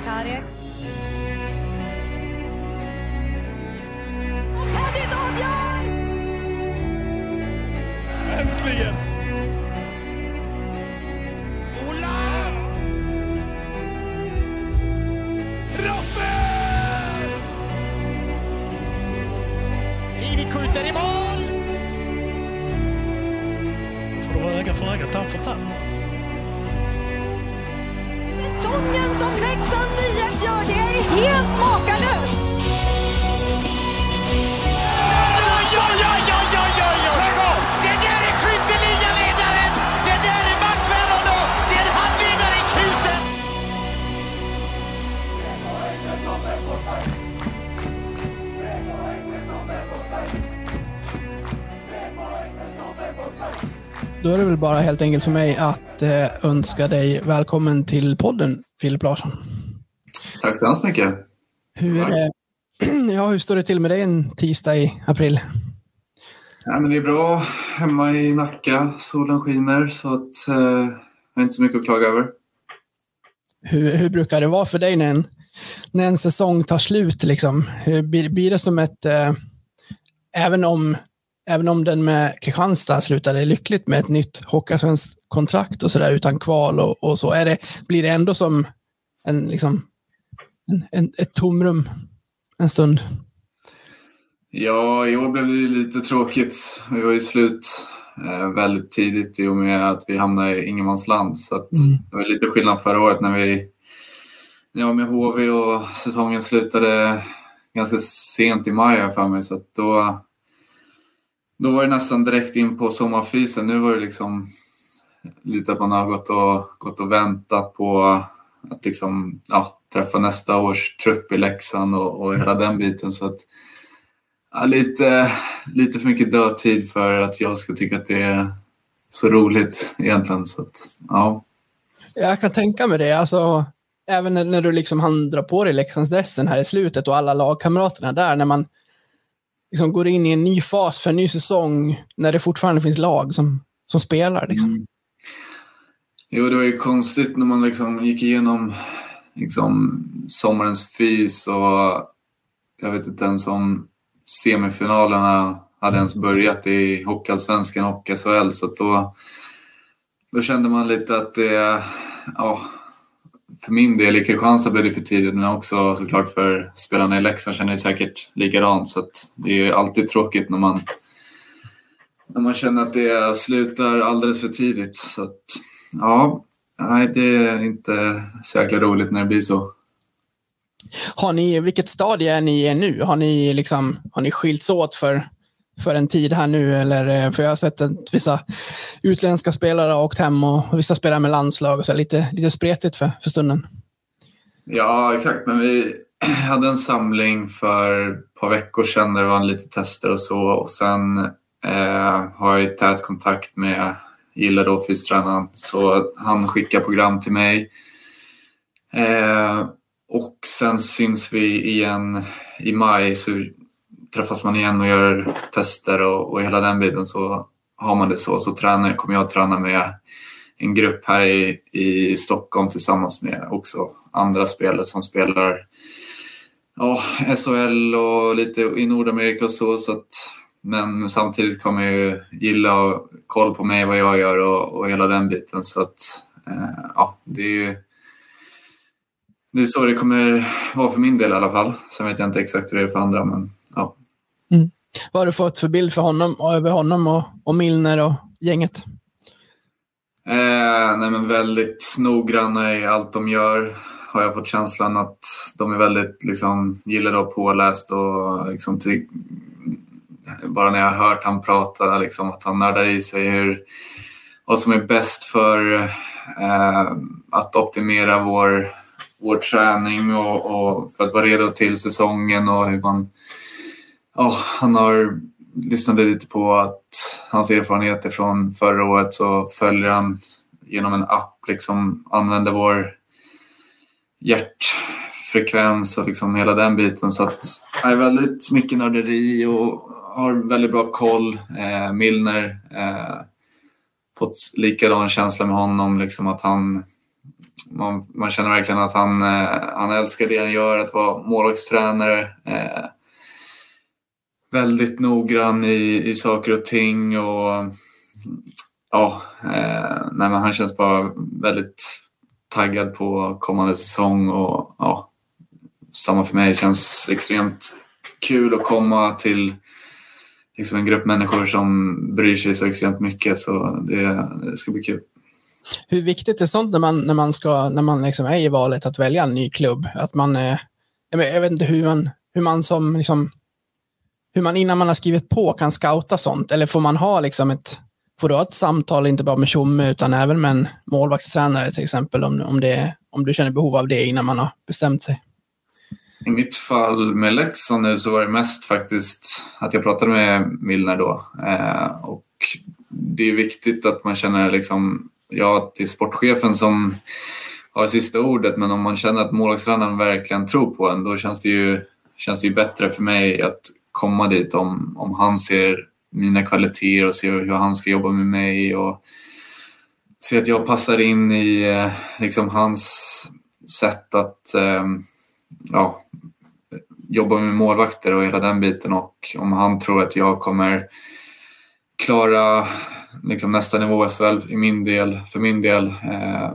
Cardiac. Helt makalöst! Då är det väl bara helt enkelt för mig att eh, önska dig välkommen till podden, Filip Larsson. Tack så hemskt mycket. Hur, eh, ja, hur står det till med dig en tisdag i april? Ja, men det är bra hemma i Nacka. Solen skiner så att, eh, jag har inte så mycket att klaga över. Hur, hur brukar det vara för dig när en, när en säsong tar slut? Liksom? Hur, blir, blir det som ett... Eh, även, om, även om den med Kristianstad slutade lyckligt med ett nytt Hockeyallsvenskt kontrakt och sådär utan kval och, och så, är det, blir det ändå som en, liksom, en, ett tomrum en stund? Ja, i år blev det ju lite tråkigt. Vi var ju slut eh, väldigt tidigt i och med att vi hamnade i ingenmansland. Så att Mm. det var lite skillnad förra året när vi när jag var med HV och säsongen slutade ganska sent i maj jag för mig. Så att då, då var det nästan direkt in på sommarfisen. Nu var det liksom lite att man har gått och, gått och väntat på att liksom, ja, träffa nästa års trupp i Leksand och, och hela den biten. Så att, ja, lite, lite för mycket dödtid för att jag ska tycka att det är så roligt egentligen. Så att, ja. Jag kan tänka mig det. Alltså, även när, när du liksom hann dra på dig Leksandsdressen här i slutet och alla lagkamraterna där, när man liksom går in i en ny fas för en ny säsong, när det fortfarande finns lag som, som spelar. Liksom. Mm. Jo, det var ju konstigt när man liksom gick igenom liksom, sommarens fys och jag vet inte ens om semifinalerna hade ens börjat i Hockeyallsvenskan och SHL. Så då, då kände man lite att det, ja, för min del i Kristianstad blev det för tidigt men också såklart för spelarna i Leksand känner det säkert likadant. Så det är ju alltid tråkigt när man, när man känner att det slutar alldeles för tidigt. Så att, ja, nej, det är inte så jäkla roligt när det blir så. Har ni, vilket stadie är ni i nu? Har ni, liksom, har ni skilts åt för, för en tid här nu? Eller, eh, för jag har sett att vissa utländska spelare har åkt hem och vissa spelar med landslag. Och så, lite, lite spretigt för, för stunden. Ja, exakt. Men vi hade en samling för ett par veckor sedan där det var lite tester och så. Och sen eh, har jag tät kontakt med gillar då, fystränaren. Så han skickar program till mig. Eh, och sen syns vi igen i maj. Så träffas man igen och gör tester och, och hela den biten. Så har man det så. Så tränar, kommer jag att träna med en grupp här i, i Stockholm tillsammans med också andra spelare som spelar ja, SHL och lite i Nordamerika och så. så att, men samtidigt kommer ju gilla och koll på mig, vad jag gör och, och hela den biten. Så att eh, ja, det är ju det är så det kommer vara för min del i alla fall. Sen vet jag inte exakt hur det är för andra, men ja. Vad har du fått för bild för honom, över honom och, och Milner och gänget? Eh, nej men väldigt noggranna i allt de gör. Har jag fått känslan att de är väldigt liksom, gillar och påläst och liksom, ty- bara när jag har hört han prata, liksom, att han nördar i sig hur, vad som är bäst för eh, att optimera vår, vår träning och, och för att vara redo till säsongen och hur man Oh, han har lyssnade lite på att hans erfarenheter från förra året så följer han genom en app liksom använder vår hjärtfrekvens och liksom hela den biten. Så att det är väldigt mycket nörderi och har väldigt bra koll. Eh, Milner eh, fått likadan känsla med honom liksom att han man, man känner verkligen att han, eh, han älskar det han gör, att vara målvaktstränare. Eh, väldigt noggrann i, i saker och ting och ja, eh, nej, men han känns bara väldigt taggad på kommande säsong och ja, samma för mig. Det känns extremt kul att komma till liksom en grupp människor som bryr sig så extremt mycket så det, det ska bli kul. Hur viktigt är sånt när man, när man, ska, när man liksom är i valet att välja en ny klubb? Att man, eh, jag vet inte hur man, hur man som liksom, hur man innan man har skrivit på kan scouta sånt? Eller får man ha liksom ett, får du ha ett samtal inte bara med Tjomme utan även med en målvaktstränare till exempel om, om, det, om du känner behov av det innan man har bestämt sig? I mitt fall med Leksand nu så var det mest faktiskt att jag pratade med Milner då. Eh, och det är viktigt att man känner liksom, ja till sportchefen som har sista ordet men om man känner att målvaktstränaren verkligen tror på en då känns det ju, känns det ju bättre för mig att komma dit om, om han ser mina kvaliteter och ser hur han ska jobba med mig och ser att jag passar in i eh, liksom hans sätt att eh, ja, jobba med målvakter och hela den biten och om han tror att jag kommer klara liksom nästa nivå SHL i min del, för min del eh,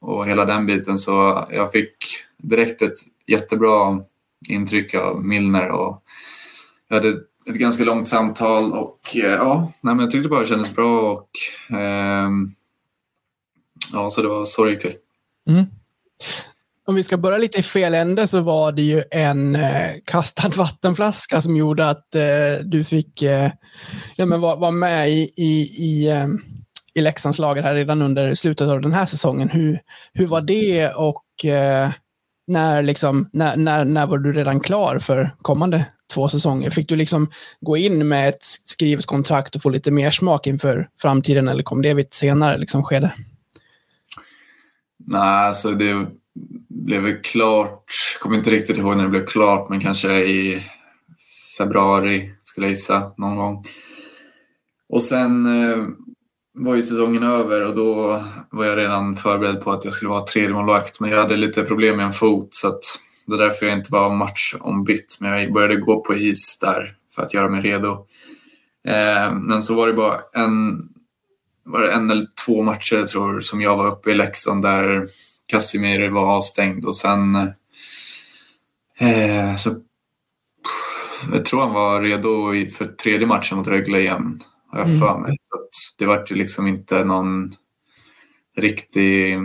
och hela den biten så jag fick direkt ett jättebra intryck av Milner och jag hade ett ganska långt samtal och eh, ja, nej, men jag tyckte bara det kändes bra och eh, ja, så det var så det gick till. Mm. Om vi ska börja lite i fel ände så var det ju en eh, kastad vattenflaska som gjorde att eh, du fick eh, ja, men vara var med i, i, i, eh, i Leksandslaget här redan under slutet av den här säsongen. Hur, hur var det och eh, när, liksom, när, när, när var du redan klar för kommande två säsonger? Fick du liksom gå in med ett skrivet kontrakt och få lite mer smak inför framtiden eller kom det vid ett senare liksom, skede? Nej, alltså det blev väl klart, kommer inte riktigt ihåg när det blev klart, men kanske i februari skulle jag gissa någon gång. Och sen eh, var ju säsongen över och då var jag redan förberedd på att jag skulle vara tredjemålvakt. men jag hade lite problem med en fot så att det är därför jag inte var matchombytt. Men jag började gå på is där för att göra mig redo. Eh, men så var det bara en, var det en eller två matcher jag tror som jag var uppe i Leksand där Casimir var avstängd och sen eh, så jag tror han var redo för tredje matchen mot Rögle igen, har jag för mig. Mm. Så det var ju liksom inte någon riktig...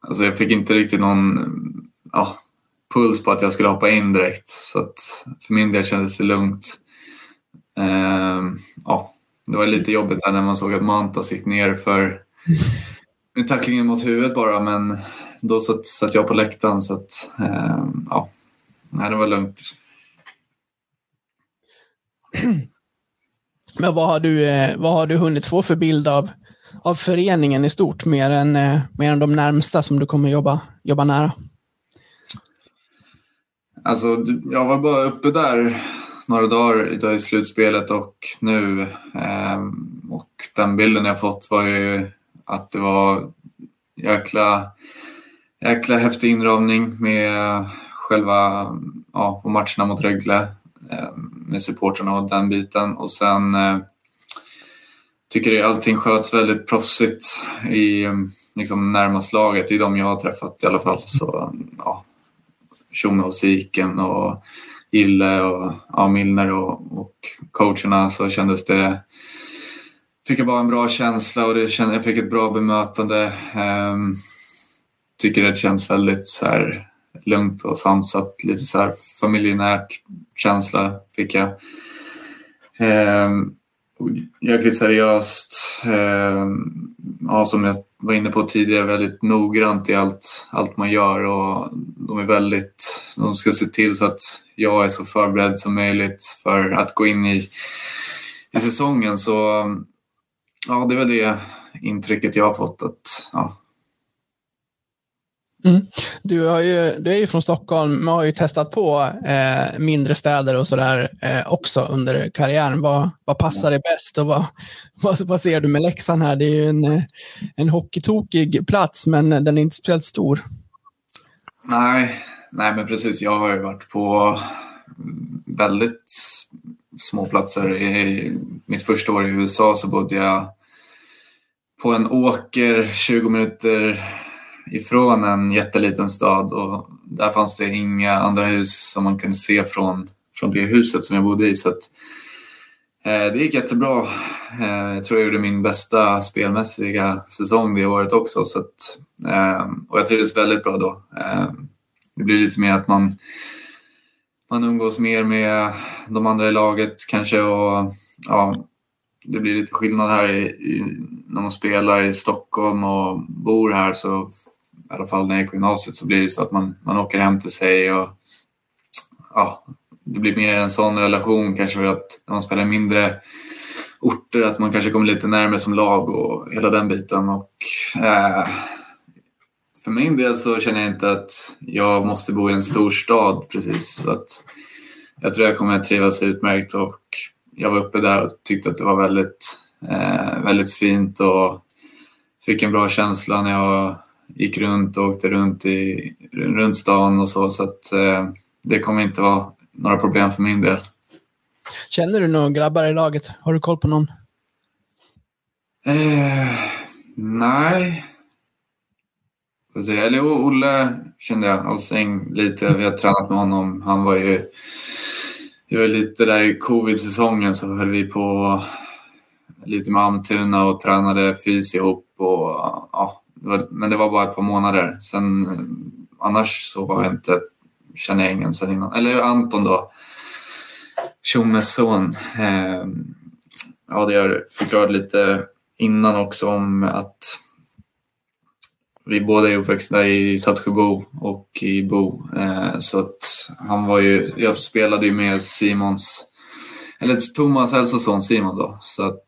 Alltså jag fick inte riktigt någon ja, puls på att jag skulle hoppa in direkt. Så att för min del kändes det lugnt. Eh, ja, det var lite jobbigt när man såg att Mantas gick ner för med tacklingen mot huvudet bara, men då satt, satt jag på läktaren så att eh, ja, nej, det var lugnt. Men vad har du, eh, vad har du hunnit få för bild av, av föreningen i stort, mer än, eh, mer än de närmsta som du kommer jobba, jobba nära? Alltså, jag var bara uppe där några dagar i slutspelet och nu. Eh, och den bilden jag fått var ju att det var jäkla, jäkla häftig inramning med själva ja, på matcherna mot Rögle eh, med supporterna och den biten. Och sen eh, tycker jag allting sköts väldigt proffsigt i liksom, närmast laget. Det är de jag har träffat i alla fall. Så ja, Tjomme och Siken och Gille och ja, Milner och, och coacherna så kändes det fick jag bara en bra känsla och det känd, jag fick ett bra bemötande. Um, tycker det känns väldigt så här, lugnt och sansat. Lite så här familjenärt känsla fick jag. Um, jäkligt seriöst. Um, ja, som jag var inne på tidigare, väldigt noggrant i allt, allt man gör och de är väldigt, de ska se till så att jag är så förberedd som möjligt för att gå in i, i säsongen. Så ja, det är väl det intrycket jag har fått. Att, ja. Mm. Du, har ju, du är ju från Stockholm, men har ju testat på eh, mindre städer och sådär eh, också under karriären. Vad, vad passar dig bäst och vad, vad, vad ser du med Leksand här? Det är ju en, eh, en hockeytokig plats, men den är inte speciellt stor. Nej, nej men precis. Jag har ju varit på väldigt små platser. I mitt första år i USA så bodde jag på en åker 20 minuter ifrån en jätteliten stad och där fanns det inga andra hus som man kunde se från, från det huset som jag bodde i. Så att, eh, det gick jättebra. Eh, jag tror jag gjorde min bästa spelmässiga säsong det året också. Så att, eh, och jag trivdes väldigt bra då. Eh, det blir lite mer att man, man umgås mer med de andra i laget kanske och ja, det blir lite skillnad här i, i, när man spelar i Stockholm och bor här så i alla fall när jag gick på gymnasiet så blir det så att man, man åker hem till sig och ja, det blir mer en sån relation kanske för att när man spelar mindre orter att man kanske kommer lite närmare som lag och hela den biten och eh, för min del så känner jag inte att jag måste bo i en stor stad precis så att jag tror jag kommer att trivas utmärkt och jag var uppe där och tyckte att det var väldigt, eh, väldigt fint och fick en bra känsla när jag gick runt och åkte runt i runt stan och så. Så att eh, det kommer inte vara några problem för min del. Känner du några grabbar i laget? Har du koll på någon? Eh, nej. Eller Olle kände jag Alsing lite. Vi har tränat med honom. Han var ju det var lite där i covid-säsongen så höll vi på lite med Almtuna och tränade fys ihop. Och, ja, men det var bara ett par månader. Sen annars så var jag inte, känner jag ingen sen innan. Eller Anton då, Tjommes son. Eh, ja, det jag förklarade lite innan också om att vi båda är uppväxta i Saltsjöbo och i Bo. Eh, så att han var ju, jag spelade ju med Simons, eller Thomas äldsta son Simon då. Så att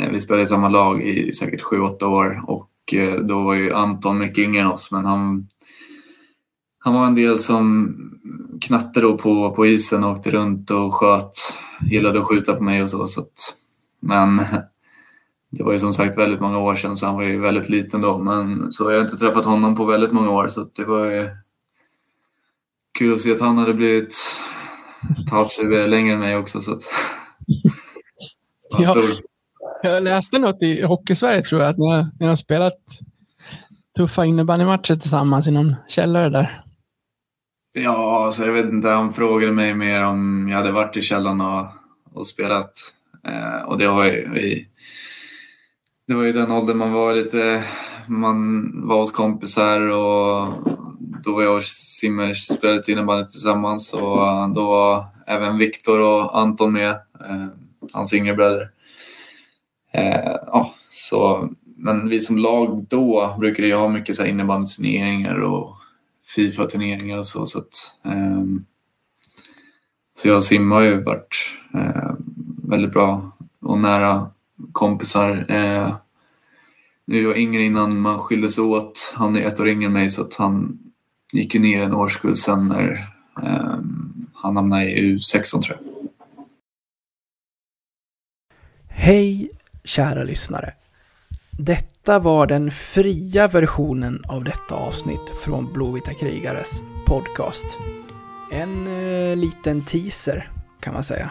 eh, vi spelade i samma lag i säkert sju åtta år och eh, då var ju Anton mycket yngre än oss men han, han var en del som knatte då på, på isen och åkte runt och sköt. Gillade att skjuta på mig och så. så att, men det var ju som sagt väldigt många år sedan så han var ju väldigt liten då. Men så jag har inte träffat honom på väldigt många år så det var ju kul att se att han hade blivit ett halvt längre än mig också. Så att, ja, jag läste något i Hockeysverige tror jag, att ni har, ni har spelat tuffa innebandymatcher tillsammans i någon källare där. Ja, alltså jag vet inte. Han frågade mig mer om jag hade varit i källaren och, och spelat. Eh, och det har jag ju det var ju den åldern man var lite, man var hos kompisar och då var jag och Simmer spelade innebandy tillsammans och då var även Viktor och Anton med, eh, hans yngre bröder. Eh, ja, så, men vi som lag då brukade ju ha mycket så innebandyturneringar och Fifa-turneringar och så. Så, att, eh, så jag och Simma har ju varit eh, väldigt bra och nära kompisar. Eh, nu jag yngre innan man skildes åt. Han är ett år yngre än mig så att han gick ju ner en årskull sen när eh, han hamnade i U16 tror jag. Hej kära lyssnare. Detta var den fria versionen av detta avsnitt från Blåvita krigares podcast. En eh, liten teaser kan man säga.